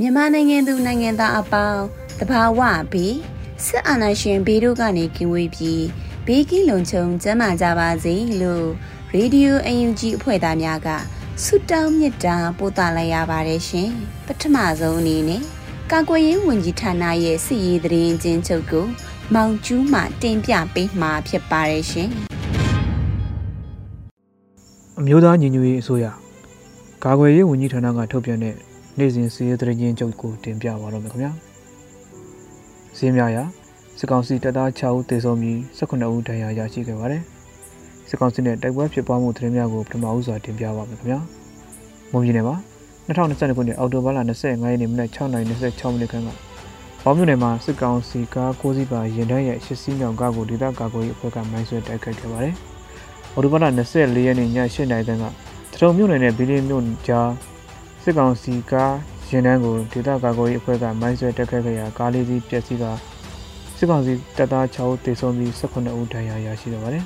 မြန်မာနိုင်ငံသူနိုင်ငံသားအပေါင်းတဘာဝဘီစစ်အာဏာရှင်ဘေးတို့ကနေကင်းဝေးပြီးဘေးကင်းလုံခြုံကျန်းမာကြပါစေလို့ရေဒီယိုအန်ယူဂျီအဖွဲ့သားများကဆုတောင်းမြတ်တာပို့သလိုက်ရပါတယ်ရှင်ပထမဆုံးအနေနဲ့ကာကွယ်ရေးဝန်ကြီးဌာနရဲ့စစ်ရေးသတင်းချင်းချုပ်ကိုမောင်ကျူးမှတင်ပြပေးမှာဖြစ်ပါတယ်ရှင်အမျိုးသားညီညွတ်ရေးအစိုးရ ကာကွယ်ရေးဝန်ကြီးဌာနကထုတ်ပြန်တဲ့နေ့စဉ်စီးရဲသတင်းချင်းချုပ်ကိုတင်ပြပါတော့မယ်ခင်ဗျာ။ဈေးများရာစစ်ကောင်စီတပ်သား6ဦးသေဆုံးပြီး18ဦးဒဏ်ရာရရှိခဲ့ပါတယ်။စစ်ကောင်စီနဲ့တိုက်ပွဲဖြစ်ပွားမှုသတင်းများကိုပထမဦးစွာတင်ပြပါမယ်ခင်ဗျာ။မွန်ပြည်နယ်မှာ2022ခုနှစ်အောက်တိုဘာလ25ရက်နေ့မနက်6:26မိနစ်ခန့်ကပေါင်းမြို့နယ်မှာစစ်ကောင်စီကား6စီးပါရင်တန်းရဲ့8စီးမြောက်ကားကိုဒေသကာကွယ်ရေးအဖွဲ့ကမိုင်းဆွဲတိုက်ခိုက်ခဲ့ပါတယ်။အော်တိုဘာလ24ရက်နေ့ည8:00နာရီခန့်က ထုံမြို့နယ်နဲ့ဘီလီမြို့ကြားစစ်ကောင်စီကားရင်တန်းကိုဒေသကာကွယ်ရေးအဖွဲ့ကမိုင်းဆွဲတက်ခတ်ခဲ့ရာကားလေးစီးပျက်စီးကစစ်ကောင်စီတပ်သား6ဦးသေဆုံးပြီး18ဦးဒဏ်ရာရရှိခဲ့ပါတယ်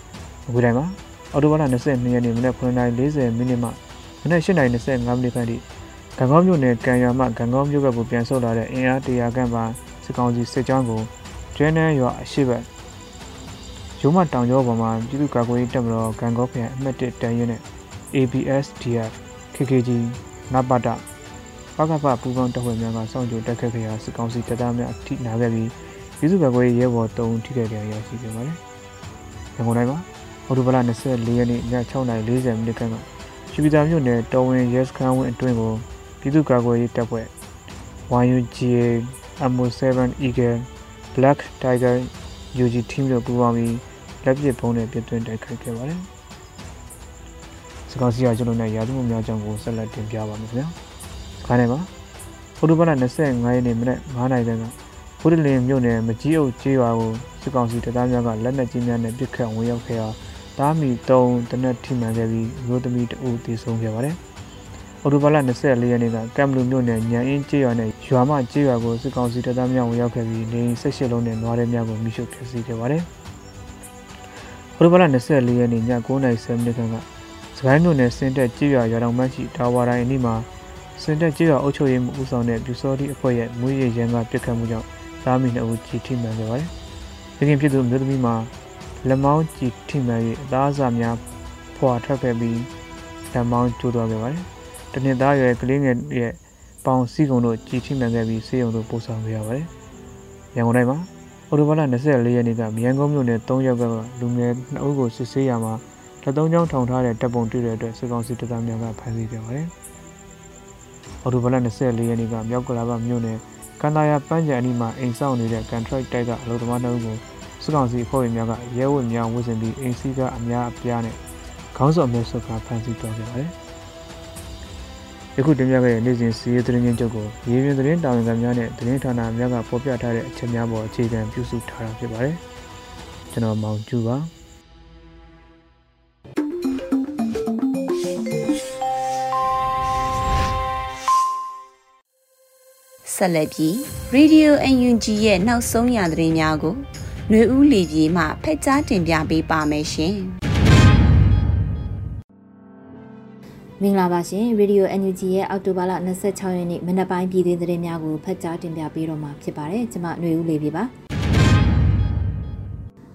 ။အခုတိုင်းမှာအော်တိုဘာလ22ရက်နေ့မနက်9:40မိနစ်မှမနက်8:25မိနစ်ခန့်ထိကံကောင်းမြို့နယ်ကံရွာမှကံကောင်းမြို့ဘက်ကိုပြန်ဆုတ်လာတဲ့အင်အား100ခန့်ပါစစ်ကောင်စီစစ်ကြောင်းကိုကျွဲနန်းရွာအရှိတ်ရုံးမတောင်ကျောပေါ်မှာပြည်သူ့ကာကွယ်ရေးတပ်မတော်ကံကောခရိုင်အမှတ်1တန်းရဲနဲ့ ABSDF KKG နပတပကပပူပေါင်းတပ်ဖွဲ့များကစောင့်ကြိုတက်ခတ်ခဲ့ရာစစ်ကောင်စီတပ်သားများအထိနာခဲ့ပြီးပြည်သူ့ဘက်ကွဲရဲဘော်3ဦးထိခိုက်ဒဏ်ရာရရှိခဲ့ပါတယ်။ရန်ကုန်တိုင်းမှာအော်တိုဘလ24ရက်နေ့ည6:40မိနစ်ခန့်ကရှိပြည်သာမြို့နယ်တော်ဝင်ရဲစခန်းဝင်းအတွင်းကိုပြည်သူ့ကာကွယ်ရေးတပ်ဖွဲ့ YUGA MO7 Eagle Black Tiger UG team တို့ပူးပေါင်းပြီးလက်ပစ်ပုံးနဲ့ပြသွင်းတိုက်ခိုက်ခဲ့ပါတယ်။ စကောက်စီရကျွန်တော်နဲ့ရာသီမှုများကြောင့်ကိုဆက်လက်တင်ပြပါမယ်ခင်ဗျာ။ခိုင်းနေပါ။အော်တိုဘာလ25ရက်နေ့မနက်9:00နာရီခန့်ကဘုဒ္ဓလင်မြို့နယ်မကြီးအုပ်ကျေးရွာကိုစစ်ကောင်စီတပ်သားများကလက်နက်ကြီးများနဲ့ပစ်ခတ်ဝင်ရောက်ခဲ့ရာတားမီ3တနက်ထိမှန်ခဲ့ပြီးမျိုးသမီးတအုပ်တည်ဆုံခဲ့ပါတယ်။အော်တိုဘာလ24ရက်နေ့ကကမ်ဘလူမြို့နယ်ညံအင်းကျေးရွာနဲ့ရွာမကျေးရွာကိုစစ်ကောင်စီတပ်သားများဝင်ရောက်ခဲ့ပြီးနေ18လုံးနဲ့နွားရဲများကိုမိရှုဖျက်ဆီးခဲ့ပါတယ်။အော်တိုဘာလ24ရက်နေ့ည9:30မိနစ်ခန့်က စကိုင်းမြို့နယ်စင်တက်ကြေးရွာရွာတော်မှရှိတာဝါတိုင်းအနီးမှာစင်တက်ကြေးရွာအုပ်ချုပ်ရေးမှူးဦးဆောင်တဲ့ပြူစောတိအဖွဲ့ရဲ့မွေးရရန်ကပြစ်ခတ်မှုကြောင့်သားမိနှစ်ဦးကြီးထိမှန်ခဲ့ပါတယ်။ပြည်ခင်ပြည်သူမျိုးသမီးမှာလက်မောင်းကြီးထိမှန်၍အသားအစာများဖွာထွက်ခဲ့ပြီးလက်မောင်းကျိုးသွားခဲ့ပါတယ်။တနင်္သာရွယ်ကလေးငယ်ရဲ့ပေါင်စီးကုံတို့ကြီးထိမှန်ခဲ့ပြီးဆေးရုံသို့ပို့ဆောင်ခဲ့ရပါတယ်။ရန်ကုန်တိုင်းမှာအော်တိုဘာလ24ရက်နေ့ကမြိုင်ကုန်းမြို့နယ်3ရပ်ကလူငယ်2ဦးကိုစစ်ဆေးရမှာ လက်သုံးချောင်းထောင်ထားတဲ့တပ်ပုံတွေ့တဲ့အတွက်စစ်ကောင်စီတပ်သားများကဖမ်းဆီးခဲ့ပါတယ်။အော်တိုဘလ24ရက်နေ့ကမြောက်ကလာပမြို့နယ်ကန်တာယာပန်းချံအနီးမှာအိမ်ဆောင်နေတဲ့ contract တိုက်ကအလုပ်သမားတို့ကိုစစ်ကောင်စီအဖွဲ့ဝင်များကရဲဝတ်များဝတ်ဆင်ပြီးအိမ်စီးကအများအပြားနဲ့ခေါင်းဆောင်အမျိုးစုကဖမ်းဆီးသွားခဲ့ပါတယ်။ယခုတင်ပြခဲ့တဲ့နေ့စဉ်စီးရဲသတင်းချင်းချုပ်ကိုရေပြင်သတင်းတာဝန်ခံများနဲ့သတင်းဌာနများကဖော်ပြထားတဲ့အချက်များပေါ်အခြေခံပြုစုထားတာဖြစ်ပါတယ်။ကျွန်တော်မောင်ကျူပါ။ ဆက်လက်ပြီး Radio UNG ရဲ့နောက်ဆုံးရသတင်းများကိုຫນွေဦးလီပြေမှဖက်ကြားတင်ပြပေးပါမယ်ရှင်။မင်္ဂလာပါရှင် Radio NUG ရဲ့အောက်တိုဘာလ26ရက်နေ့မနက်ပိုင်းပြည်တွင်သတင်းများကိုဖတ်ကြားတင်ပြပေးတော့မှာဖြစ်ပါတယ်ကျွန်မຫນွေဦးလေးပြပါ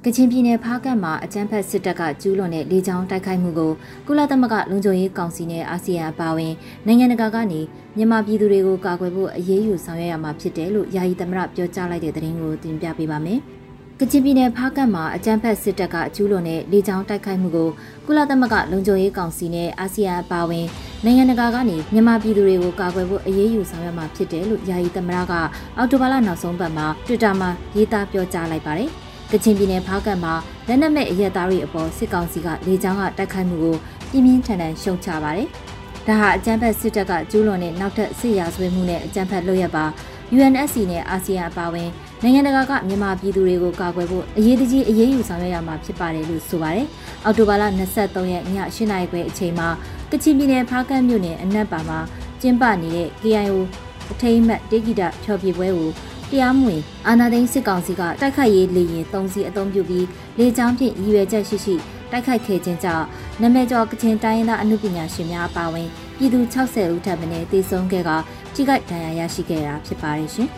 ကချင်ပြည်နယ်ဖားကတ်မှာအကြမ်းဖက်စစ်တပ်ကကျူးလွန်တဲ့လေကြောင်းတိုက်ခိုက်မှုကိုကုလသမဂ္ဂလုံခြုံရေးကောင်စီနဲ့အာဆီယံအပါအဝင်နိုင်ငံတကာကနေမြန်မာပြည်သူတွေကိုကာကွယ်ဖို့အရေးယူဆောင်ရွက်ရမှာဖြစ်တယ်လို့ယာယီသမရပြောကြားလိုက်တဲ့သတင်းကိုတင်ပြပေးပါမယ်။ကချင်ပြည်နယ်ဖားကတ်မှာအကြမ်းဖက်စစ်တပ်ကကျူးလွန်တဲ့လေကြောင်းတိုက်ခိုက်မှုကိုကုလသမဂ္ဂလုံခြုံရေးကောင်စီနဲ့အာဆီယံအပါအဝင်နိုင်ငံတကာကနေမြန်မာပြည်သူတွေကိုကာကွယ်ဖို့အရေးယူဆောင်ရွက်မှာဖြစ်တယ်လို့ယာယီသမရကအော်တိုဘာလနောက်ဆုံးပတ်မှာ Twitter မှာရေးသားပြောကြားလိုက်ပါတယ်။ ကချင်ပြည်နယ်ဖားကတ်မှာလက်နက်မဲ့အရက်သားတွေအပေါ်စစ်ကောင်စီကလေကြောင်းကတိုက်ခိုက်မှုကိုပြင်းပြင်းထန်ထန်ရှုံချပါတယ်။ဒါဟာအကြမ်းဖက်စစ်တပ်ကကျူးလွန်တဲ့နောက်ထပ်စစ်ရာဇဝတ်မှုနဲ့အကြမ်းဖက်လုပ်ရပါ UNSC နဲ့အာဆီယံအပါအဝင်နိုင်ငံတကာကမြန်မာပြည်သူတွေကိုကာကွယ်ဖို့အရေးတကြီးအရေးယူဆောင်ရွက်ရမှာဖြစ်ပါတယ်လို့ဆိုပါတယ်။အောက်တိုဘာလ23ရက်ည8နာရီခွဲအချိန်မှာကချင်ပြည်နယ်ဖားကတ်မြို့နယ်အနက်ပါမှာကျင်းပနေတဲ့ KIO အထိမ်းအမှတ်တေဂီတာဖျော်ဖြေပွဲကို တရားမဝင်အာဏာသိမ်းစစ်ကောင်စီကတိုက်ခိုက်ရေးလေရင်၃စီးအုံပြုပြီးလေကြောင်းဖြင့်ရည်ရွယ်ချက်ရှိရှိတိုက်ခိုက်ခဲ့ခြင်းကြောင့်နမဲကျော်ကချင်တိုင်းရင်းသားအမှုပညာရှင်များအပါအဝင်ပြည်သူ60ဦးထပ်မံတေဆုံးခဲ့ကထိခိုက်ဒဏ်ရာရရှိခဲ့တာဖြစ်ပါတယ်ရှင်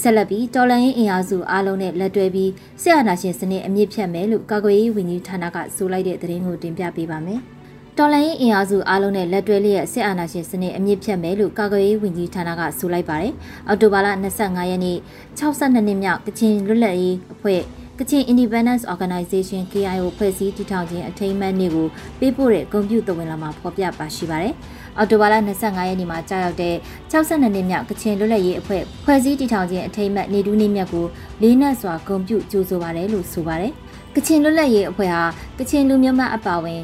ဆက်လက်ပြီးတော်လန်ရေးအင်အားစုအားလုံးနဲ့လက်တွဲပြီးဆရာနာရှင်စနစ်အမြင့်ဖြတ်မယ်လို့ကာကွယ်ရေးဝန်ကြီးဌာနကဆိုလိုက်တဲ့သတင်းကိုတင်ပြပေးပါမယ်။ တော်လိုင်းရင်အင်အားစုအားလုံးနဲ့လက်တွဲလျက်စစ်အာဏာရှင်စနစ်အမြင့်ဖြတ်မယ်လို့ကာကွယ်ရေးဝန်ကြီးဌာနကဆိုလိုက်ပါတယ်။အော်တိုဘာလ25ရက်နေ့62နှစ်မြောက်ကချင်လွတ်လပ်ရေးအဖွဲ့ကချင် Independence Organization KIO ဖွဲ့စည်းတည်ထောင်ခြင်းအထိမ်းအမှတ်နေ့ကိုပေးပို့တဲ့ဂုဏ်ပြုသဝင်လာမှာဖော်ပြပါရှိပါတယ်။အော်တိုဘာလ25ရက်နေ့မှာကြာရောက်တဲ့62နှစ်မြောက်ကချင်လွတ်လပ်ရေးအဖွဲ့ဖွဲ့စည်းတည်ထောင်ခြင်းအထိမ်းအမှတ်နေ့တူးနေ့မြတ်ကိုလေးနက်စွာဂုဏ်ပြုကြိုဆိုပါတယ်လို့ဆိုပါတယ်။ကချင်လွတ်လပ်ရေးအဖွဲ့ဟာကချင်လူမျိုးမအပါဝင်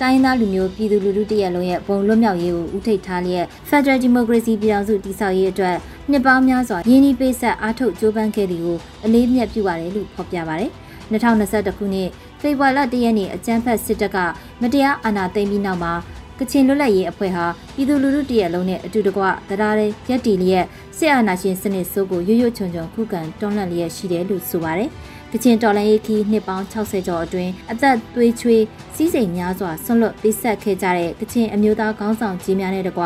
တိုင်းသားလူမျိုးပြည်သူလူထုတရက်လုံးရဲ့ဘုံလွတ်မြောက်ရေးကိုဦးထိပ်ထားလျက် Federal Democracy ပြည်ထောင်စုတည်ဆောက်ရေးအတွက်နှစ်ပေါင်းများစွာရင်းနှီးပေးဆက်အားထုတ်ကြိုးပမ်းခဲ့သည်ကိုအလေးမြတ်ပြုပါတယ်လို့ဖော်ပြပါတယ်။2021ခုနှစ်ဖေဖော်ဝါရီလ1ရက်နေ့အကြမ်းဖက်စစ်တပ်ကမတရားအာဏာသိမ်းပြီးနောက်မှာကချင်လွတ်လပ်ရေးအဖွဲ့ဟာပြည်သူလူထုတရက်လုံးနဲ့အတူတကွတရားရဲရက်တီလျက်စစ်အာဏာရှင်စနစ်ဆိုးကိုရွရွချွန်ချွန်ခုခံတွန်းလှန်လျက်ရှိတယ်လို့ဆိုပါတယ်။ ကချင်တော်လှန်ရေးခီးနှစ်ပေါင်း60ကျော်အတွင်းအသက်သွေးချွေးစီးစိမ်များစွာဆွန့်လွတ်ပေးဆက်ခဲ့ကြတဲ့ကချင်အမျိုးသားခေါင်းဆောင်ကြီးများနဲ့တကွ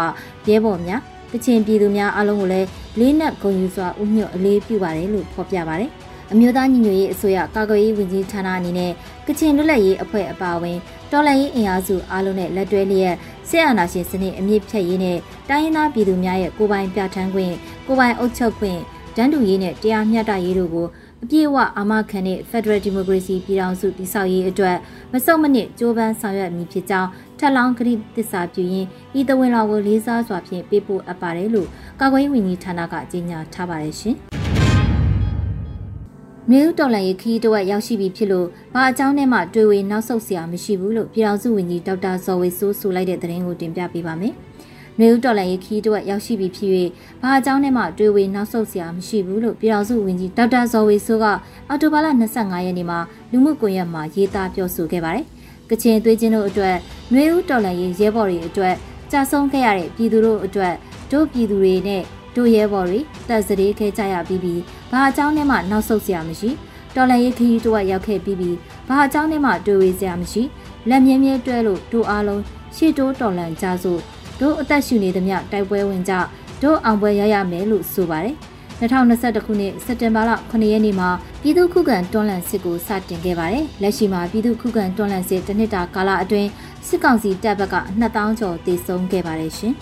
ရဲဘော်များကချင်ပြည်သူများအားလုံးကိုလည်းလေးနက်ဂုဏ်ယူစွာဥညွတ်အလေးပြုပါတယ်လို့ဖော်ပြပါတယ်အမျိုးသားညီညွတ်ရေးအစိုးရကာကွယ်ရေးဝန်ကြီးဌာနအနေနဲ့ကချင်လွတ်လပ်ရေးအဖွဲ့အပါအဝင်တော်လှန်ရေးအင်အားစုအားလုံးနဲ့လက်တွဲလျက်စစ်အာဏာရှင်စနစ်အမြင့်ဖြတ်ရေးနဲ့တိုင်းရင်းသားပြည်သူများရဲ့ကိုယ်ပိုင်ပြဋ္ဌာန်းခွင့်ကိုယ်ပိုင်အုပ်ချုပ်ခွင့်တန်းတူရေးနဲ့တရားမျှတရေးတို့ကို အပြည့်အဝအာမခံတဲ့ Federal Democracy ပြည်ထောင်စုတည်ဆောက်ရေးအတွက်မစုံမနစ်ကြိုးပမ်းဆောင်ရွက်မည်ဖြစ်ကြောင်းထက်လောင်းကတိသစ္စာပြုရင်းဤတဝင်လာကိုလေးစားစွာဖြင့်ပေးပို့အပ်ပါတယ်လို့ကာကွယ်ရေးဝန်ကြီးဌာနကကြေညာထားပါတယ်ရှင်။မြို့တော်လန်ရေးခီးတဝက်ရောက်ရှိပြီဖြစ်လို့ဘာအကြောင်းနဲ့မှတွေ့ဝေနောက်ဆုတ်စရာမရှိဘူးလို့ပြည်ထောင်စုဝန်ကြီးဒေါက်တာဇော်ဝေစိုးဆိုလိုက်တဲ့သတင်းကိုတင်ပြပေးပါမယ်။ မျိုးတော်လိုင်းရေးခီးတို့ရောက်ရှိပြီးဖြစ်၍ဘာအကြောင်းနဲ့မှတွေးဝေနောက်ဆုတ်စရာမရှိဘူးလို့ပြည်တော်စုဝန်ကြီးဒေါက်တာဇော်ဝေဆိုးကအော်တိုဘာလ25ရက်နေ့မှာလူမှုကွန်ရက်မှာရေးသားပြောဆိုခဲ့ပါတယ်။ကချင်သွေးချင်းတို့အတွက်နှွေဦးတော်လိုင်းရေးရဲဘော်တွေအတွက်ကြာဆုံးခဲ့ရတဲ့ပြည်သူတို့အတွက်တို့ပြည်သူတွေနဲ့တို့ရဲဘော်တွေတက်စရေးခဲ့ကြရပြီးပြီးဘာအကြောင်းနဲ့မှနောက်ဆုတ်စရာမရှိတော်လန်ရေးခရီးတို့ရောက်ခဲ့ပြီးပြီးဘာအကြောင်းနဲ့မှတွေးဝေစရာမရှိလက်မြဲမြဲတွဲလို့တို့အားလုံးရှေ့တိုးတော်လန်ကြစို့ တို့အသက်ရှူနေသမျှတိုက်ပွဲဝင်ကြတို့အောင်ပွဲရရမယ်လို့ဆိုပါတယ်2021ခုနှစ်စက်တင်ဘာလ9ရက်နေ့မှာပြည်သူ့ခုခံတွန်းလှန်စစ်ကိုစတင်ခဲ့ပါတယ်။လက်ရှိမှာပြည်သူ့ခုခံတွန်းလှန်စစ်တစ်နှစ်တာကာလအတွင်းစစ်ကောင်စီတပ်ဘက်က2000ကျော်တေဆုံးခဲ့ပါတယ်ရှင်။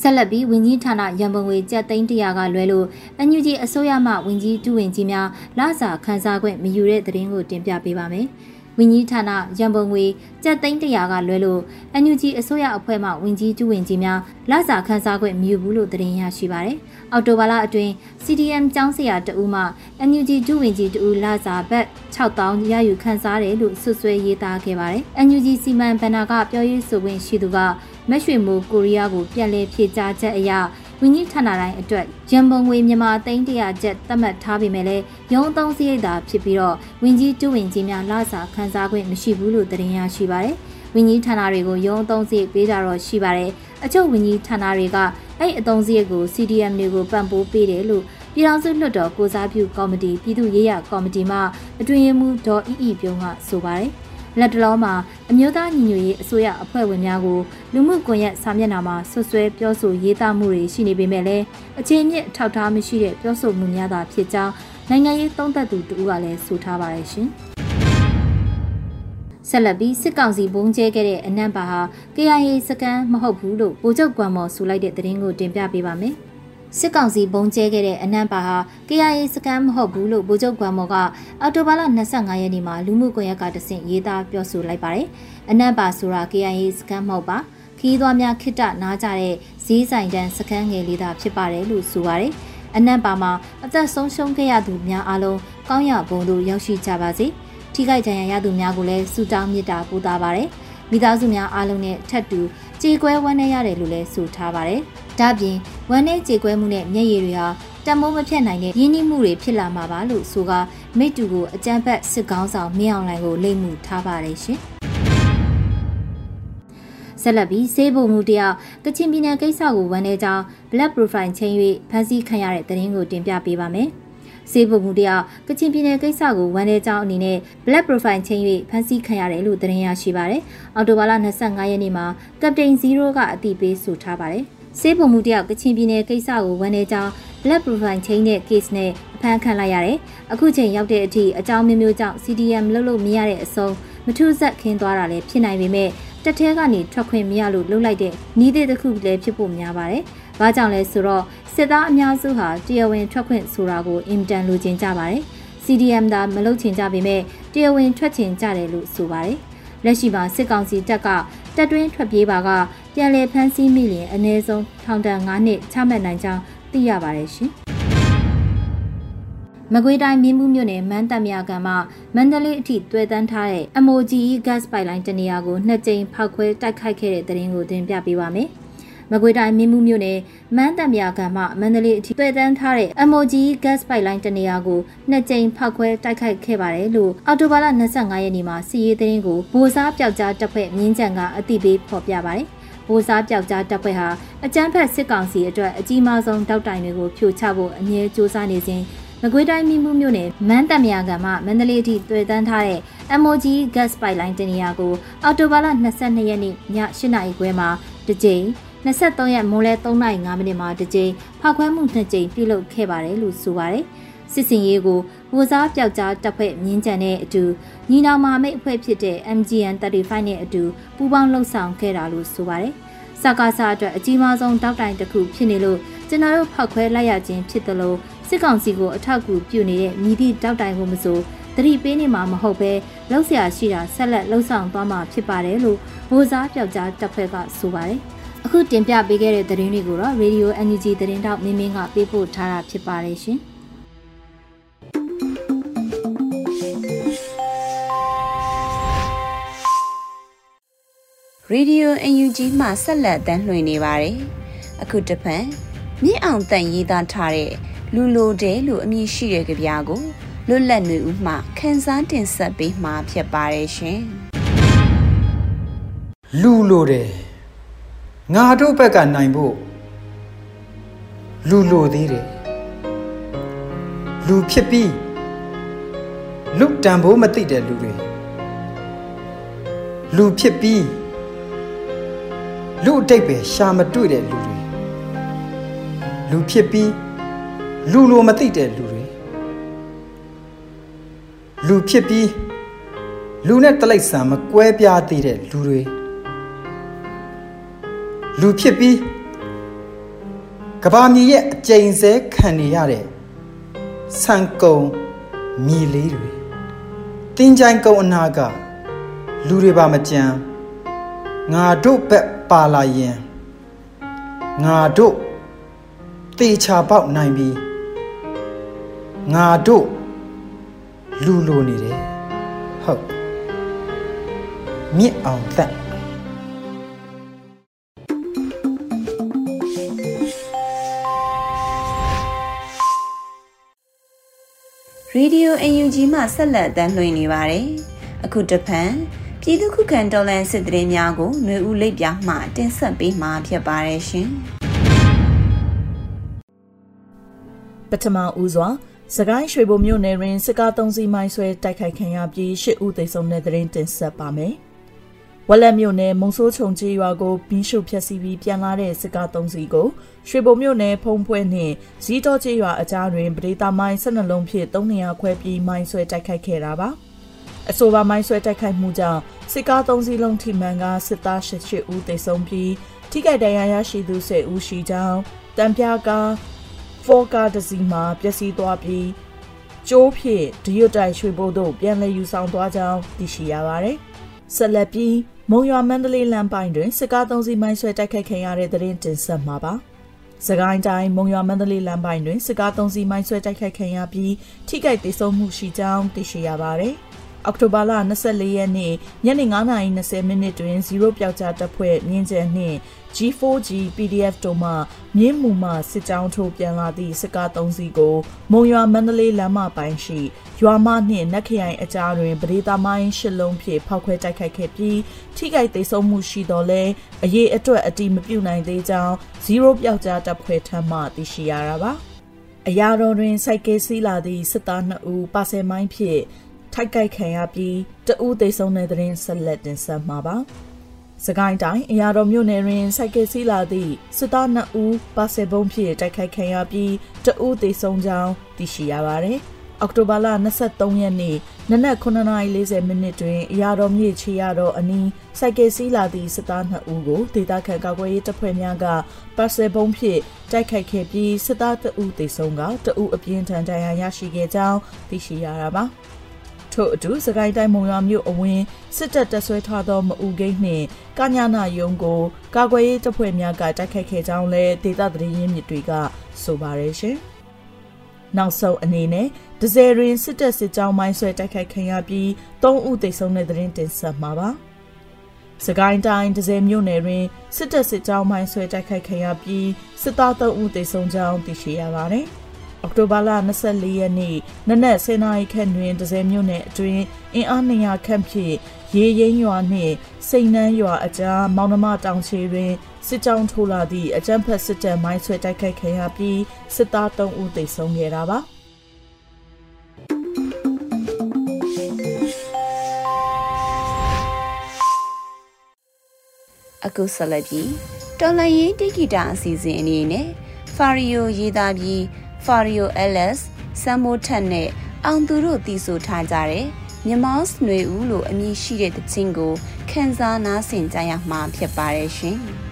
ဆက်လက်ပြီးဝင်းကြီးဌာနရန်ပုံငွေကျပ်သိန်း100ကလွဲလို့အန်ယူဂျီအစိုးရမှဝင်းကြီးဒုဝင်ကြီးများလစာခန်းစားခွင့်မယူတဲ့သတင်းကိုတင်ပြပေးပါမယ်။ ဝန်ကြီးဌာနရန်ပုံငွေကျပ်သိန်း100ကလွဲလို့ NUG အစိုးရအဖွဲ့မှဝန်ကြီးကျူးဝင်ကြီးများလစာခန်းစားခွင့်မယူဘူးလို့သတင်းရရှိပါတယ်။အော်တိုဘာလအတွင်း CDM ကျောင်းဆရာတဦးမှ NUG ကျူးဝင်ကြီးတဦးလစာဘတ်6000ရယူခန်းစားတယ်လို့ဆွဆွဲရေးသားခဲ့ပါတယ်။ NUG စီမံဘဏ္ဍာကပြောရေးဆိုခွင့်ရှိသူကမက်ရွှေမိုးကိုရီးယားကိုပြန်လည်ဖြေကြားချက်အရ ဝန်ကြီးဌာနတိုင်းအတွက်ရန်ပုံငွေမြန်မာသိန်း100ကျပ်သတ်မှတ်ထားပေမဲ့လည်းရုံးသုံးစရိတ်သာဖြစ်ပြီးတော့ဝန်ကြီးတူဝင်ကြီးများလစာခန်းစားခွင့်မရှိဘူးလို့သတင်းရရှိပါတယ်။ဝန်ကြီးဌာနတွေကိုရုံးသုံးစရိတ်ပေးကြတော့ရှိပါတယ်။အချုပ်ဝန်ကြီးဌာနတွေကအဲ့အသုံးစရိတ်ကို CDM တွေကိုပံ့ပိုးပေးတယ်လို့ပြည်ထောင်စုလွှတ်တော်ကိုစားပြုကော်မတီပြည်သူ့ရေးရကော်မတီမှအတွင်ရေးမှူးဒေါ်အီအီပြုံးကဆိုပါတယ်။ လက်တလုံးမှာအမျိုးသားညီညွတ်ရေးအစိုးရအဖွဲ့ဝင်များကိုလူမှုကွန်ရက်စာမျက်နှာမှာဆွဆွဲပြောဆိုရေးသားမှုတွေရှိနေပေမဲ့လည်းအခြေအမြစ်ထောက်ထားမရှိတဲ့ပြောဆိုမှုများသာဖြစ်ကြောင်းနိုင်ငံရေးသုံးသပ်သူတူကလည်းဆိုထားပါတယ်ရှင်။ဆက်လက်ပြီးစစ်ကောင်စီဘုံကျဲခဲ့တဲ့အနံ့ပါဟာ KIA စကန်မဟုတ်ဘူးလို့ဗိုလ်ချုပ်ကွမ်မော်ဆိုလိုက်တဲ့သတင်းကိုတင်ပြပေးပါမယ်။ စစ်ကောင်စီဘုံကျဲခဲ့တဲ့အနံ့ပါဟာ KIA စကန်မဟုတ်ဘူးလို့ဗိုလ်ချုပ်ကွမ်မော်ကအော်တိုဘာလ25ရက်နေ့မှာလူမှုကွန်ရက်ကတဆင့်ရေးသားပြောဆိုလိုက်ပါတယ်။အနံ့ပါဆိုတာ KIA စကန်မဟုတ်ပါခီးသွားများခိတနားကြတဲ့ဈေးဆိုင်တန်းစကန်ငယ်လေးသာဖြစ်ပါတယ်လို့ဆိုပါတယ်။အနံ့ပါမှာအသက်ဆုံးရှုံးခဲ့ရသူများအားလုံးကောင်းရဘုံတို့ရောက်ရှိကြပါစေ။ထိခိုက်ဒဏ်ရာရသူများကိုလည်းဆုတောင်းမေတ္တာပို့သပါရယ်မိသားစုများအားလုံးနဲ့ထပ်တူကြေကွဲဝမ်းနည်းရတယ်လို့လည်းဆိုထားပါတယ်။ ဒါ့ပြင်ဝမ်းနည်းကြေကွဲမှုနဲ့မျက်ရည်တွေဟာတမိုးမဖြတ်နိုင်တဲ့ရင်းနှီးမှုတွေဖြစ်လာမှာပါလို့ဆိုကမိတူကိုအကြမ်းဖက်စစ်ကောင်းဆောင်မြင့်အောင်လှိုင်ကိုလိတ်မှုထားပါတယ်ရှင်။ဆက်လက်ပြီးစေဘုံမှုတယောက်ကချင်ပြည်နယ်ကိစ္စကိုဝန်ထဲကြောင်း Black Profile ချင်း၍ဖမ်းဆီးခံရတဲ့သတင်းကိုတင်ပြပေးပါမယ်။စေးပုံမှုတယောက်ကချင်ပြည်နယ်ကိစ္စကိုဝန်ထဲကြောင်းအနေနဲ့ Black Profile ချင်း၍ဖမ်းဆီးခံရတယ်လို့သတင်းရရှိပါတယ်။အော်တိုဘာလ25ရက်နေ့မှာ Captain Zero ကအတိပေးဆိုထားပါတယ်။ စေးပုံမှုတယောက်ကချင်ပြည်နယ်ကိစ္စကိုဝန်ထဲကြောင်း Black Profile ချင်းတဲ့ case နဲ့အဖမ်းခံလိုက်ရတယ်။အခုချိန်ရောက်တဲ့အထိအကြောင်းမျိုးမျိုးကြောင့် CDM လုပ်လို့မရတဲ့အဆုံးမထူးဆက်ခင်းသွားတာလည်းဖြစ်နိုင်ပေမဲ့တက်ထဲကနေထွက်ခွင့်မရလို့လှုပ်လိုက်တဲ့နီးတဲ့တစ်ခုလည်းဖြစ်ဖို့များပါတယ်။ဘာကြောင့်လဲဆိုတော့စစ်သားအများစုဟာတရားဝင်ထွက်ခွင့်ဆိုတာကိုအင်တန်လိုချင်ကြပါတယ်။ CDM သာမလုပ်ချင်ကြပေမဲ့တရားဝင်ထွက်ချင်ကြတယ်လို့ဆိုပါတယ်။လက်ရှိမှာစစ်ကောင်စီတပ်က တပ်တွင်းထွက်ပြေးပါကပြန်လည်ဖမ်းဆီးမိရင်အနည်းဆုံးထောင်ဒဏ်9နှစ်ချမှတ်နိုင်ကြောင်းသိရပါတယ်ရှင်။မကွေးတိုင်းမြင်းမှုမြို့နယ်မန်းတက်မြကံမှာမန္တလေးအထိတွဲတန်းထားတဲ့ MOGE gas pipeline တနေရာကိုနှစ်ကြိမ်ဖောက်ခွဲတိုက်ခိုက်ခဲ့တဲ့တဲ့ရင်ကိုတင်ပြပေးပါမယ်။ မကွေးတိုင်းမြင်းမှုမြို့နယ်မန်းတက်မြကံမှာမန္တလေးအထိတွဲတန်းထားတဲ့ MOGE gas pipeline တနေရာကိုနှစ်ကြိမ်ဖောက်ခွဲတိုက်ခိုက်ခဲ့ပါတယ်လို့အော်တိုဘာလ25ရက်နေ့မှာစီရေးတဲ့ရင်ကိုဗိုလ်စားပျောက်ကြားတပ်ဖွဲ့မြင်းကြံကအသိပေးဖော်ပြပါတယ်။ဗိုလ်စားပျောက်ကြားတပ်ဖွဲ့ဟာအကြမ်းဖက်စစ်ကောင်စီအတွက်အကြီးမားဆုံးတောက်တိုင်တွေကိုဖြိုချဖို့အငြင်းစ조사နေစဉ်မကွေးတိုင်းမိမှုမြို့နယ်မန်းတမယာကမှမန္တလေးအထိတွေ့တန်းထားတဲ့ MOG gas pipeline တင်နေရာကိုအော်တိုဘာလ22ရက်နေ့ည8နာရီခွဲမှာတစ်ကြိမ် 23ရက်မိုးလဲ3နာရီ5မိနစ်မှာတစ်ကြိမ်ဖောက်ခွဲမှု2ကြိမ်ပြုလုပ်ခဲ့ပါတယ်လို့ဆိုပါတယ်စစ်စင်ရေးကိုဝစားပျောက်ကြားတပ်ဖွဲ့မြင်းကြံတဲ့အတူညီနောင်မမိတ်အဖွဲ့ဖြစ်တဲ့ MGN 35နဲ့အတူပူးပေါင်းလှုပ်ဆောင်ခဲ့တာလို့ဆိုပါတယ်စကားစားအတွက်အကြီးမားဆုံးတောက်တိုင်တစ်ခုဖြစ်နေလို့ကျွန်တော်တို့ဖောက်ခွဲလိုက်ရခြင်းဖြစ်သလိုစစ်ကောင်စီကိုအထောက်အကူပြုနေတဲ့မြည်သည့်တောက်တိုင်ကိုမဆိုတတိပေးနေမှာမဟုတ်ပဲလှုပ်ရှားရှိတာဆက်လက်လှုပ်ဆောင်သွားမှာဖြစ်ပါတယ်လို့ဗိုလ်စားပြောက်ကြားတပ်ဖွဲ့ကဆိုပါတယ် အခုတင်ပြပေးခဲ့တဲ့သတင်းတွေကိုတော့ Radio NUG သတင်းတောက်မင်းမင်းကပေးပို့ထားတာဖြစ်ပါတယ်ရှင်ရေဒီယို UNG မှဆက်လက်တမ်းလွှင့်နေပါတယ်။အခုတပတ်မြင့်အောင်တန်ရေးသားထားတဲ့လူလိုတဲ့လို့အမည်ရှိတဲ့ကြပြားကိုလွတ်လပ်နေဦးမှခန်းစားတင်ဆက်ပေးမှာဖြစ်ပါတယ်ရှင်။လူလိုတယ် ငါတို့ဘက်ကနိုင်ဖို့လူလိုသေးတယ်လူဖြစ်ပြီးလူတန်ဖိုးမသိတဲ့လူတွေလူဖြစ်ပြီးလူအတိတ်ပဲရှာမတွေ့တဲ့လူတွေလူဖြစ်ပြီးလူလိုမသိတဲ့လူတွေလူဖြစ်ပြီးလူနဲ့တလိုက်ဆံမကွဲပြားသေးတဲ့လူတွေ လူဖြစ်ပြီးကဘာမြေရဲ့အကျိန်စဲခံနေရတဲ့ဆန်ကုံမြေလေးတွေတင်းကြိုင်ကုံအနာကလူတွေပါမကြမ်းငါတို့ဘက်ပါလာရင်ငါတို့တေချာပေါက်နိုင်ပြီးငါတို့လူလိုနေတယ်ဟုတ်မြင့်အောင်သက် ရေဒီယို UNG မှဆက်လက်တမ်းလွှင့်နေပါတယ်အခုတဖန်ပြည်သူခုခံတော်လှန်စစ်တရေများကိုຫນွေဦးလိပ်ပြမှတင်ဆက်ပေးမှာဖြစ်ပါတယ်ရှင်ပထမဦးစွာစကိုင်းရွှေဘုံမြို့နယ်တွင်စစ်ကား၃စီးမိုင်းဆွဲတိုက်ခိုက်ခံရပြီး၈ဦးသေဆုံးတဲ့တဲ့ရင်တင်ဆက်ပါမယ်။ ဝက်လက်မြို့နယ်မုံဆိုးချုံကြီးရွာကိုဘီရှုဖျက်ဆီးပြီးပြန်လာတဲ့စစ်ကား၃စီးကိုရွှေဘုံမြို့နယ်ဖုံဖွဲနှင့်ဇီးတော်ကြီးရွာအကြားတွင်ပရိသမိုင်း၁၂လုံးဖြင့်၃နေရာခွဲပြီးမိုင်းဆွဲတိုက်ခိုက်ခဲ့တာပါအဆိုပါမိုင်းဆွဲတိုက်ခိုက်မှုကြောင့်စစ်ကား၃စီးလုံးထိမှန်ကစစ်သား၈ဦးသေဆုံးပြီးထိခိုက်ဒဏ်ရာရရှိသူ၁၀ဦးရှိကြောင်းတံပြားကားဖော်ကားတစ်စီးမှာပျက်စီးသွားပြီးကျိုးဖြင့်ဒရွတ်တိုက်ရွှေဘို့တို့ပြန်လည်ယူဆောင်သွားကြောင်းသိရှိရပါတယ်။ဆက်လက်ပြီး မုံရွာမန္တလေးလမ်းပိုင်းတွင်စစ်ကားသုံးစီးမိုင်းဆွဲတိုက်ခိုက်ခံရတဲ့တဲ့ရင်တင်ဆက်မှာပါ။စကိုင်းတိုင်းမုံရွာမန္တလေးလမ်းပိုင်းတွင်စစ်ကားသုံးစီးမိုင်းဆွဲတိုက်ခိုက်ခံရပြီးထိခိုက်ဒေဆုံးမှုရှိကြောင်းသိရှိရပါတယ်။ အောက်တိုဘာလ24ရက်နေ့ညနေ9:20မိနစ်တွင်0ပျောက်ကြားတပ်ဖွဲ့မြင်းကျန်နှင့် G4G PDF တို့မှမြင်းမူမှစစ်ကြောင်းထိုးပြန်လာသည့်စစ်ကား3စီးကို မုံရွာမန္တလေးလမ်းမပိုင်းရှိရွာမနှင့်နက်ခရိုင်အကြားတွင်ပဒေသာမိုင်းရှစ်လုံးဖြင့်ဖောက်ခွဲတိုက်ခိုက်ခဲ့ပြီးထိခိုက်ဒေဆုံးမှုရှိတော်လဲအရေးအတွက်အတိမပြုနိုင်သေးကြောင်း0ပျောက်ကြားတပ်ဖွဲ့ထံမှသိရှိရတာပါအရာတော်တွင်စိုက်ကဲစီးလာသည့်စစ်သား2ဦးပါဆယ်မိုင်းဖြင့် ထိုက်ကိုက်ခံရပြီးတဦးသေဆုံးတဲ့တဲ့ရင်ဆက်လက်တင်ဆက်မှာပါ။စကိုင်းတိုင်းအရာတော်မြို့နယ်တွင်စိုက်ကယ်စီးလာသည့်စစ်သား2ဦးပါဆယ်ဘုံဖြင့်တိုက်ခိုက်ခံရပြီးတဦးသေဆုံးကြောင်းသိရှိရပါတယ်။အောက်တိုဘာလ23ရက်နေ့နနက်9:40မိနစ်တွင်အရာတော်မြေချီရတော်အနီးစိုက်ကယ်စီးလာသည့်စစ်သား2ဦးကိုဒေသခံကာကွယ်ရေးတပ်ဖွဲ့များကပါဆယ်ဘုံဖြင့်တိုက်ခိုက်ခဲ့ပြီးစစ်သား2ဦးသေဆုံးကတဦးအပြင်းထန်ဒဏ်ရာရရှိခဲ့ကြောင်းသိရှိရတာပါ။ ထို့အတူစကိုင်းတိုင်းမုံရွာမြို့အဝင်းစစ်တပ်တပ်ဆွဲထားသောမအူဂိတ်နှင့်ကညာနာယုံကိုကာကွယ်ရေးတပ်ဖွဲ့များကတိုက်ခိုက်ခဲ့ကြောင်းလည်းဒေသသတင်းရင်းမြစ်တွေကဆိုပါရရှင်။နောက်ဆုံးအနေနဲ့ဒဇယ်ရင်စစ်တပ်စစ်ကြောင်းမိုင်းဆွဲတိုက်ခိုက်ခံရပြီး၃ဦးသေဆုံးတဲ့သတင်းတင်ဆက်မှာပါ။စကိုင်းတိုင်းဒဇယ်မြို့နယ်တွင်စစ်တပ်စစ်ကြောင်းမိုင်းဆွဲတိုက်ခိုက်ခံရပြီးစစ်သား၃ဦးသေဆုံးကြောင်းသိရှိရပါတယ်။ အောက်တိုဘာလ24ရက်နေ့နနက်10:00နာရီခန့်တွင်ဒဇယ်မြို့နယ်အတွင်းအင်အား200ခန့်ဖြင့်ရေရင်းရွာနှင့်စိန်နှန်းရွာအကြားမောင်နှမတောင်ချေတွင်စစ်ကြောင်းထိုးလာသည့်အကြမ်းဖက်စစ်တပ်မိုင်းဆွဲတိုက်ခိုက်ခံရပြီးစစ်သား3ဦးသေဆုံးခဲ့တာပါအခုဆက်လက်ပြီးတော်လရင်တိဂီတာအစီအစဉ်အနေနဲ့ဖာရီယိုရေးသားပြီး Fario Ellis ဆမ်မိုထက်နဲ့အောင်သူတို့တီးဆိုထားကြတဲ့မြမောစ်ຫນွေဦးလိုအမည်ရှိတဲ့တခြင်းကိုခန်းစားနားဆင်ကြရမှာဖြစ်ပါတယ်ရှင်။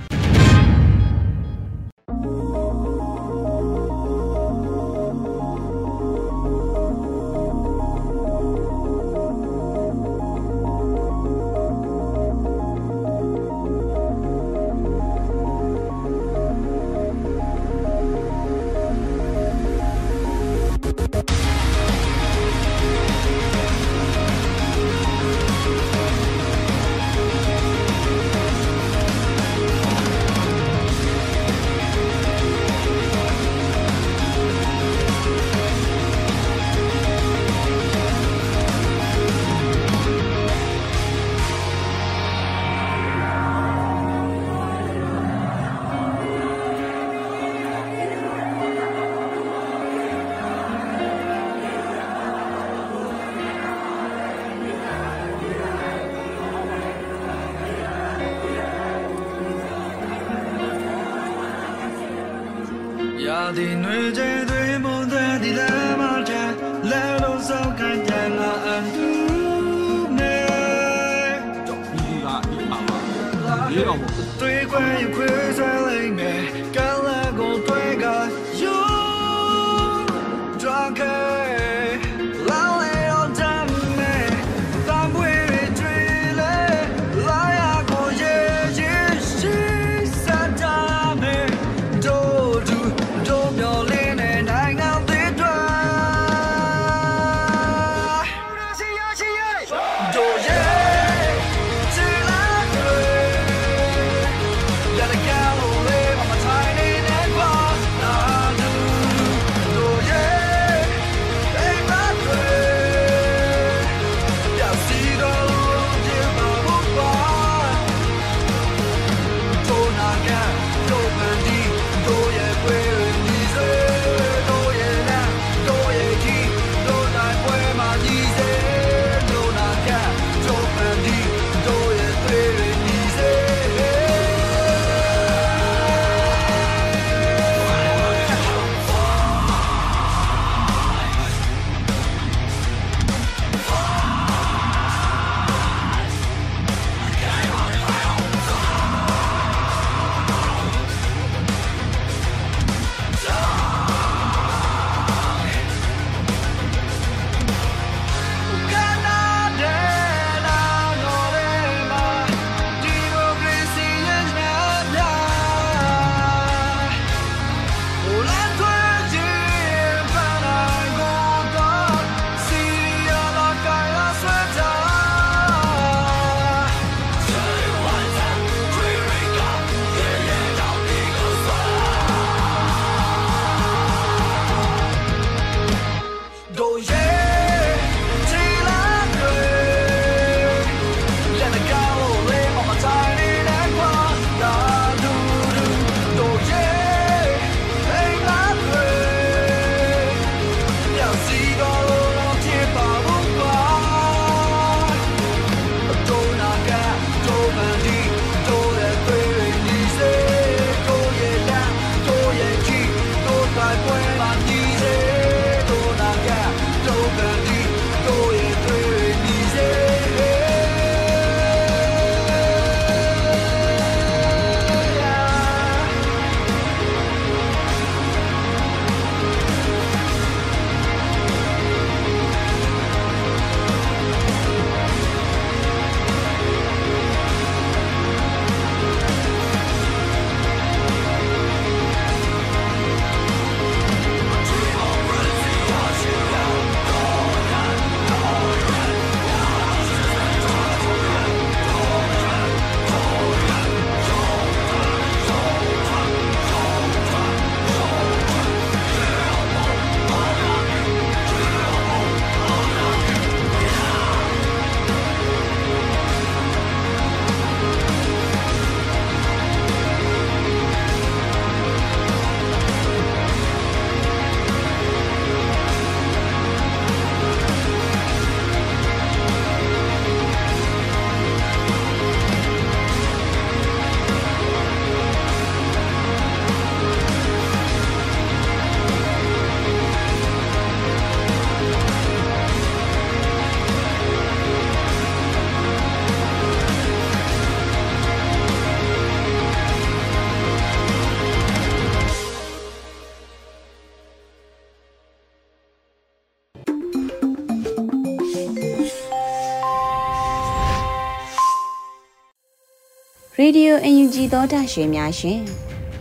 ရေဒီယိုအန်ယူဂျီသောတာရှင်များရှင်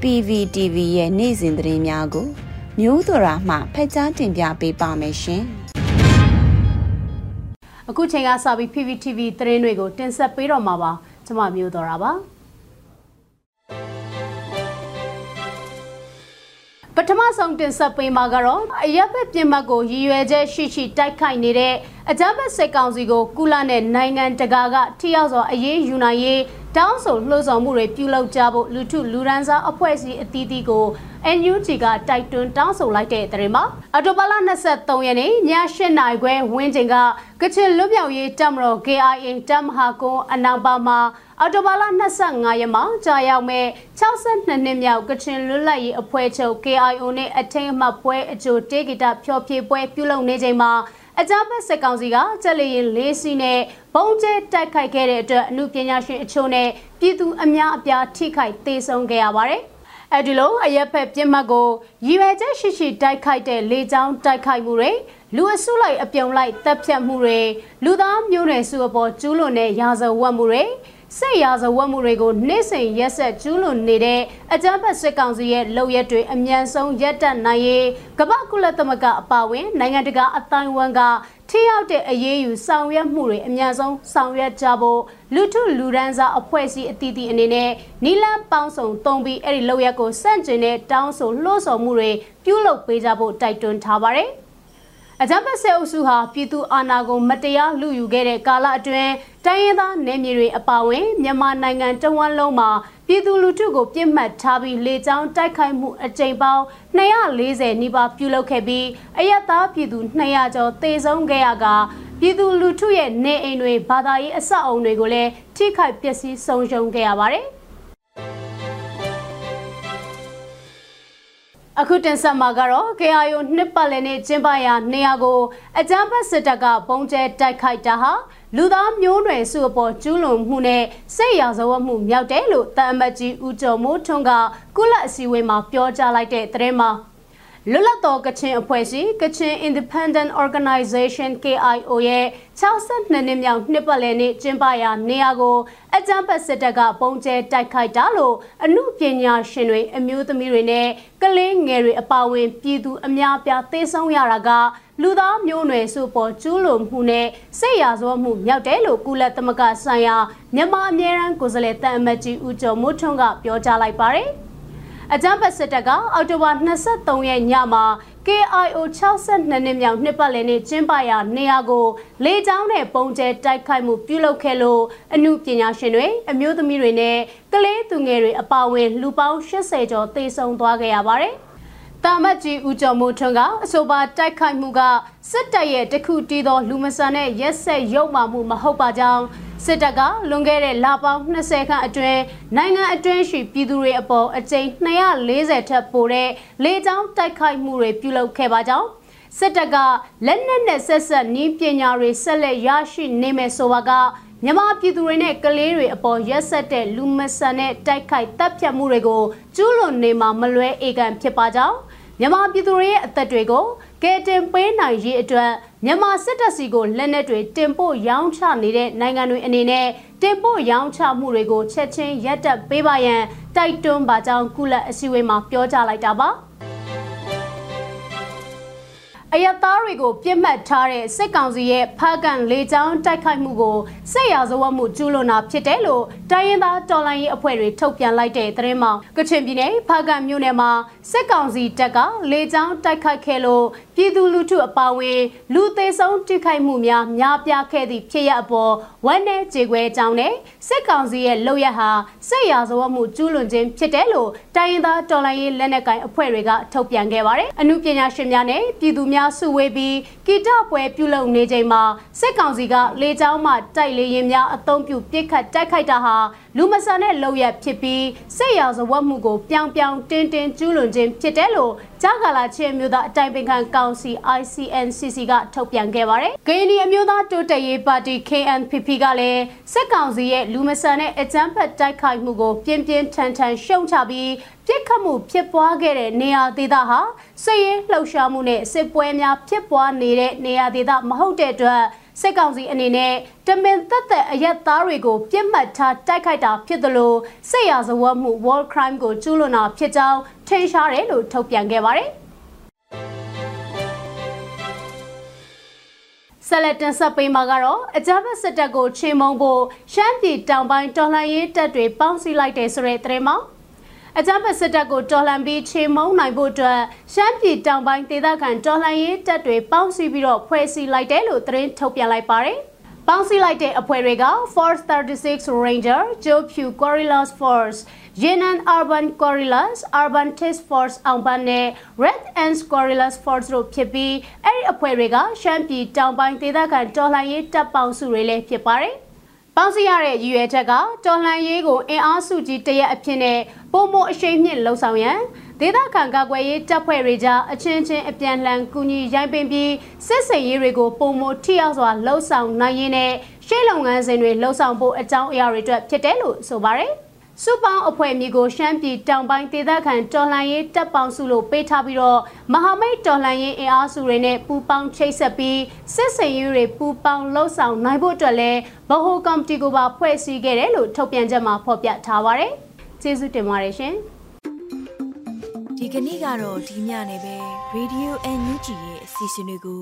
PVTV ရဲ့နေ့စဉ်သတင်းများကို မျိုးတော်ရာမှဖက်ကြားတင်ပြပေးပါမယ်ရှင်။အခုချိန်ကစပြီး PVTV သတင်းတွေကိုတင်ဆက်ပေးတော့မှာပါ။ကျွန်မမျိုးတော်ရာပါ။ ပထမဆုံးတင်ဆက်ပေးမှာကတော့အရက်ဖက်ပြင်မတ်ကိုရည်ရွယ်ချက်ရှိရှိတိုက်ခိုက်နေတဲ့အကြမ်းဖက်စစ်ကောင်စီကိုကုလနဲ့နိုင်ငံတကာကထိရောက်စွာအရေးယူနိုင်ရေးတောင်းဆိုလှုံ့ဆော်မှုတွေပြုလုပ်ကြဖို့လူထုလူရန်စားအဖွဲ့အစည်းအသီးသီးကို NUG ကတိုက်တွန်းတောင်းဆိုလိုက်တဲ့တဲ့မှာအတိုဘာလ23ရက်နေ့ည8နာရီခွဲဝင်းချိန်ကကချင်လွတ်မြောက်ရေးတပ်မတော် KIA တပ်မဟာကုန်းအနောင်ပါမှာ အော်တိုဘာလ25ရက်မှာကြာရောက်မဲ့62နှစ်မြောက်ကချင်လွတ်လပ်ရေးအဖွဲ့ချုပ် KIO နဲ့အထိမ်းအမှတ်ပွဲအကျိုးတေဂီတာဖျော်ဖြေပွဲပြုလုပ်နေချိန်မှာအကြမ်းဖက်စစ်ကောင်စီကကြက်လျင်လေးစီနဲ့ဘုံကျဲတိုက်ခိုက်ခဲ့တဲ့အတွက်အမှုပညာရှင်အချို့နဲ့ပြည်သူအများအပြားထိခိုက်သေဆုံးခဲ့ရပါတယ်။အဲဒီလိုအရက်ဖက်ပြစ်မှတ်ကိုရည်ရွယ်ချက်ရှိရှိတိုက်ခိုက်တဲ့လေကြောင်းတိုက်ခိုက်မှုတွေလူအစုလိုက်အပြုံလိုက်တပ်ဖြတ်မှုတွေလူသားမျိုးနွယ်စုအပေါ်ကျူးလွန်တဲ့ရာဇဝတ်မှုတွေ စစ်ရာဇဝတ်မှုတွေကိုနေ့စဉ်ရက်ဆက်ကျူးလွန်နေတဲ့အကြမ်းဖက်စစ်ကောင်စီရဲ့လုပ်ရက်တွေအမြန်ဆုံးရပ်တန့်နိုင်ရေးကမ္ဘာကုလသမဂ္ဂအပါအဝင်နိုင်ငံတကာအတိုင်းအဝန်ကထိရောက်တဲ့အရေးယူဆောင်ရွက်မှုတွေအများဆုံးဆောင်ရွက်ကြဖို့လူထုလူဒန်းစားအဖွဲ့အစည်းအသီးသီးအနေနဲ့နီလန်ပေါင်းစုံတုံးပြီးအဲ့ဒီလောက်ရက်ကိုစန့်ကျင်တဲ့တောင်းဆိုလှုံ့ဆော်မှုတွေပြုလုပ်ပေးကြဖို့တိုက်တွန်းထားပါတယ်။ အကြမ်းဖက်ဆဲအုပ်စုဟာပြည်သူအာဏာကိုမတရားလူယူခဲ့တဲ့ကာလအတွင်းတိုင်းရင်းသားနယ်မြေတွေအပါအဝင်မြန်မာနိုင်ငံတဝန်းလုံးမှာပြည်သူလူထုကိုပြစ်မှတ်ထားပြီးလေကြောင်းတိုက်ခိုက်မှုအကြိမ်ပေါင်း240နီးပါးပြုလုပ်ခဲ့ပြီးအယက်သားပြည်သူ200ကျော်သေဆုံးခဲ့ရကပြည်သူလူထုရဲ့နေအိမ်တွေဘာသာရေးအဆောက်အုံတွေကိုလည်းထိခိုက်ပျက်စီးဆုံးရှုံးခဲ့ရပါတယ်။ အခုတင်ဆက်မှာကတော့ KIO နှစ်ပတ်လည်နေ့ကျင်းပရာနေရာကိုအကြမ်းဖက်စစ်တပ်ကပုံကျဲတိုက်ခိုက်တာဟာလူသားမျိုးနွယ်စုအပေါ်ကျူးလွန်မှုနဲ့စိတ်ရာဇဝတ်မှုမြောက်တယ်လို့တအမတ်ကြီးဦးကျော်မိုးထွန်းကကုလအစည်းအဝေးမှာပြောကြားလိုက်တဲ့သတင်းမှာ လွတ်လပ်သောကချင်အဖွဲ့အစည်းကချင် Independent Organization KIO ရဲ့62နှစ်မြောက်နှစ်ပတ်လည်နေ့ကျင်းပရာနေရာကိုအကြမ်းဖက်စစ်တပ်ကပုံကျဲတိုက်ခိုက်တာလို့အမှုပညာရှင်တွေအမျိုးသမီးတွေနဲ့ကလေးငယ်တွေအပါအဝင်ပြည်သူအများပြားသေဆုံးရတာကလူသားမျိုးနွယ်စုပေါ်ကျူးလွန်မှုနဲ့စိတ်ရာဇဝတ်မှုမြောက်တယ်လို့ကုလသမဂ္ဂဆိုင်ရာမြန်မာအမြဲတမ်းကိုယ်စားလှယ်တန်အမတ်ကြီးဦးကျော်မိုးထွန်းကပြောကြားလိုက်ပါတယ်။ အကြမ်းဖက်စစ်တပ်ကအောက်တိုဘာ23ရက်ညမှာ KIO 62နှစ်မြောက်နှစ်ပတ်လည်နေ့ကျင်းပရာနေရာကိုလေကြောင်းနဲ့ပုံကျဲတိုက်ခိုက်မှုပြုလုပ်ခဲ့လို့အမှုပညာရှင်တွေအမျိုးသမီးတွေနဲ့ကလေးသူငယ်တွေအပါအဝင်လူပေါင်း80ကျော်သေဆုံးသွားခဲ့ရပါတယ်။တာမတ်ကြီးဦးကျော်မိုးထွန်းကအဆိုပါတိုက်ခိုက်မှုကစစ်တပ်ရဲ့တခုတီးသောလူမဆန်တဲ့ရက်ဆက်ရုပ်မာမှုမဟုတ်ပါကြောင်း စစ်တပ်ကလွန်ခဲ့တဲ့လပေါင်း20ခန့်အတွင်းနိုင်ငံအတွင်းရှိပြည်သူတွေအပေါ်အကြိမ်240ထက်ပိုတဲ့လေကြောင်းတိုက်ခိုက်မှုတွေပြုလုပ်ခဲ့ပါကြောင်းစစ်တပ်ကလက်နက်နဲ့ဆက်ဆက်နည်းပညာတွေဆက်လက်ရရှိနေမယ်ဆိုပါကမြန်မာပြည်သူတွေနဲ့ကလေးတွေအပေါ်ရက်ဆက်တဲ့လူမဆန်တဲ့တိုက်ခိုက်တပ်ဖြတ်မှုတွေကိုကျူးလွန်နေမှာမလွဲအေကန်ဖြစ်ပါကြောင်း မြန်မာပြည်သူတွေရဲ့အသက်တွေကိုကယ်တင်ပေးနိုင်ရေးအတွက်မြန်မာစစ်တပ်စီကိုလက်နက်တွေတင်ပို့ရောင်းချနေတဲ့နိုင်ငံတွေအနေနဲ့တင်ပို့ရောင်းချမှုတွေကိုချက်ချင်းရပ်တန့်ပေးပါရန်တိုက်တွန်းပါကြောင်းကုလအစည်းအဝေးမှာပြောကြားလိုက်တာပါ။ အယက်သားတွေကိုပြစ်မှတ်ထားတဲ့စစ်ကောင်စီရဲ့ဖားကန်လေကြောင်းတိုက်ခိုက်မှုကိုစစ်ရာဇဝတ်မှုကျူးလွန်တာဖြစ်တယ်လို့တိုင်းရင်းသားတော်လှန်ရေးအဖွဲ့တွေထုတ်ပြန်လိုက်တဲ့သတင်းမှာကချင်ပြည်နယ်ဖားကန်မြို့နယ်မှာစစ်ကောင်စီတပ်ကလေကြောင်းတိုက်ခိုက်ခဲ့လို့ပြည်သူလူထုအပါအဝင်လူသေးဆုံးထိခိုက်မှုများများပြားခဲ့သည့်ဖြစ်ရအပေါ်ဝမ်းနဲ့ကြေခွဲကြောင်းနဲ့စစ်ကောင်စီရဲ့လုပ်ရဟာစစ်ရာဇဝတ်မှုကျူးလွန်ခြင်းဖြစ်တယ်လို့တိုင်းရင်းသားတော်လှန်ရေးလက်နက်ကိုင်အဖွဲ့တွေကထုတ်ပြန်ခဲ့ပါတယ်။အမှုပညာရှင်များနဲ့ပြည်သူများစုဝေးပြီးကီတပွဲပြုလုပ်နေချိန်မှာစစ်ကောင်စီကလေကြောင်းမှတိုက်လေရင်များအုံပြုပစ်ခတ်တိုက်ခိုက်တာဟာလူမဆန်တဲ့လုပ်ရဖြစ်ပြီးစစ်ရာဇဝတ်မှုကိုပြောင်ပြောင်တင်းတင်းကျူးလွန်ခြင်းဖြစ်တယ်လို့ကြားကာလာချင်းမျိုးသားအတိုင်ပင်ခံကောင်စီ ICNCC ကထုတ်ပြန်ခဲ့ပါတယ်။ဂိနီအမျိုးသားတိုးတက်ရေးပါတီ KNPP ကလည်းစစ်ကောင်စီရဲ့လူမဆန်တဲ့အကြမ်းဖက်တိုက်ခိုက်မှုကိုပြင်းပြင်းထန်ထန်ရှုံချပြီး ပြစ်ခတ်မှုဖြစ်ပွားခဲ့တဲ့နေရာဒေသဟာစစ်ရေးလှုပ်ရှားမှုနဲ့စစ်ပွဲများဖြစ်ပွားနေတဲ့နေရာဒေသမဟုတ်တဲ့အတွက်စစ်ကောင်စီအနေနဲ့တမင်သက်သက်အရက်သားတွေကိုပြစ်မှတ်ထားတိုက်ခိုက်တာဖြစ်သလိုစစ်ရာဇဝတ်မှု war crime ကိုကျူးလွန်တာဖြစ်ကြောင်းထင်ရှားတယ်လို့ထုတ်ပြန်ခဲ့ပါတယ်။ဆက်လက်တင်ဆက်ပေးမှာကတော့အကြမ်းဖက်စစ်တပ်ကိုချေမှုန်းဖို့ရှမ်းပြည်တောင်ပိုင်းတော်လှန်ရေးတပ်တွေပေါင်းစည်းလိုက်တဲ့ဆိုတဲ့သတင်းမှာ အကြမ်းဖက်စစ်တပ်ကိုတော်လှန်ပြီးချေမှုန်းနိုင်ဖို့အတွက်ရှမ်းပြည်တောင်ပိုင်းဒေသခံတော်လှန်ရေးတပ်တွေပေါင်းစည်းပြီးတော့ဖွဲ့စည်းလိုက်တယ်လို့သတင်းထုတ်ပြန်လိုက်ပါတယ်။ပေါင်းစည်းလိုက်တဲ့အဖွဲ့တွေက Force 36 Ranger, Joe Pew Guerrillas Force, Yenan Urban Guerrillas, Urban Task Force အောင်ပန်းနဲ့ Red Ants Guerrillas Force တို့ဖြစ်ပြီးအဲ့ဒီအဖွဲ့တွေကရှမ်းပြည်တောင်ပိုင်းဒေသခံတော်လှန်ရေးတပ်ပေါင်းစုတွေလည်းဖြစ်ပါတယ်။ ပေါင်းစည်းရတဲ့ရည်ရွယ်ချက်ကတော်လှန်ရေးကိုအင်အားစုကြီးတရက်အဖြစ်နဲ့ပုံမအရှိန်မြင့်လှုံ့ဆော်ရန်ဒေသခံကာကွယ်ရေးတပ်ဖွဲ့တွေကြားအချင်းချင်းအပြန်လှန်ကူညီရိုင်းပင်ပြီးစစ်စင်ရေးတွေကိုပုံမထိရောက်စွာလှုံ့ဆော်နိုင်ရင်းနဲ့ရှေ့လုပ်ငန်းစဉ်တွေလှုံ့ဆော်ဖို့အကြောင်းအရာတွေအတွက်ဖြစ်တယ်လို့ဆိုပါတယ်။ စုပေါင်းအဖွဲ့မျိုးကိုရှမ်းပြည်တောင်ပိုင်းဒေသခံတော်လှန်ရေးတပ်ပေါင်းစုလို့ပေးထားပြီးတော့မဟာမိတ်တော်လှန်ရေးအင်အားစုတွေနဲ့ပူးပေါင်းချိတ်ဆက်ပြီးစစ်စင်ရေးတွေပူးပေါင်းလှုပ်ဆောင်နိုင်ဖို့အတွက်လည်းဗဟိုကော်မတီကပါဖွဲ့စည်းခဲ့တယ်လို့ထုတ်ပြန်ချက်မှာဖော်ပြထားပါတယ်။ကျေးဇူးတင်ပါတယ်ရှင်။ဒီကနေ့ကတော့ဒီညနေပဲ Radio NUG ရဲ့အစီအစဉ်လေးကို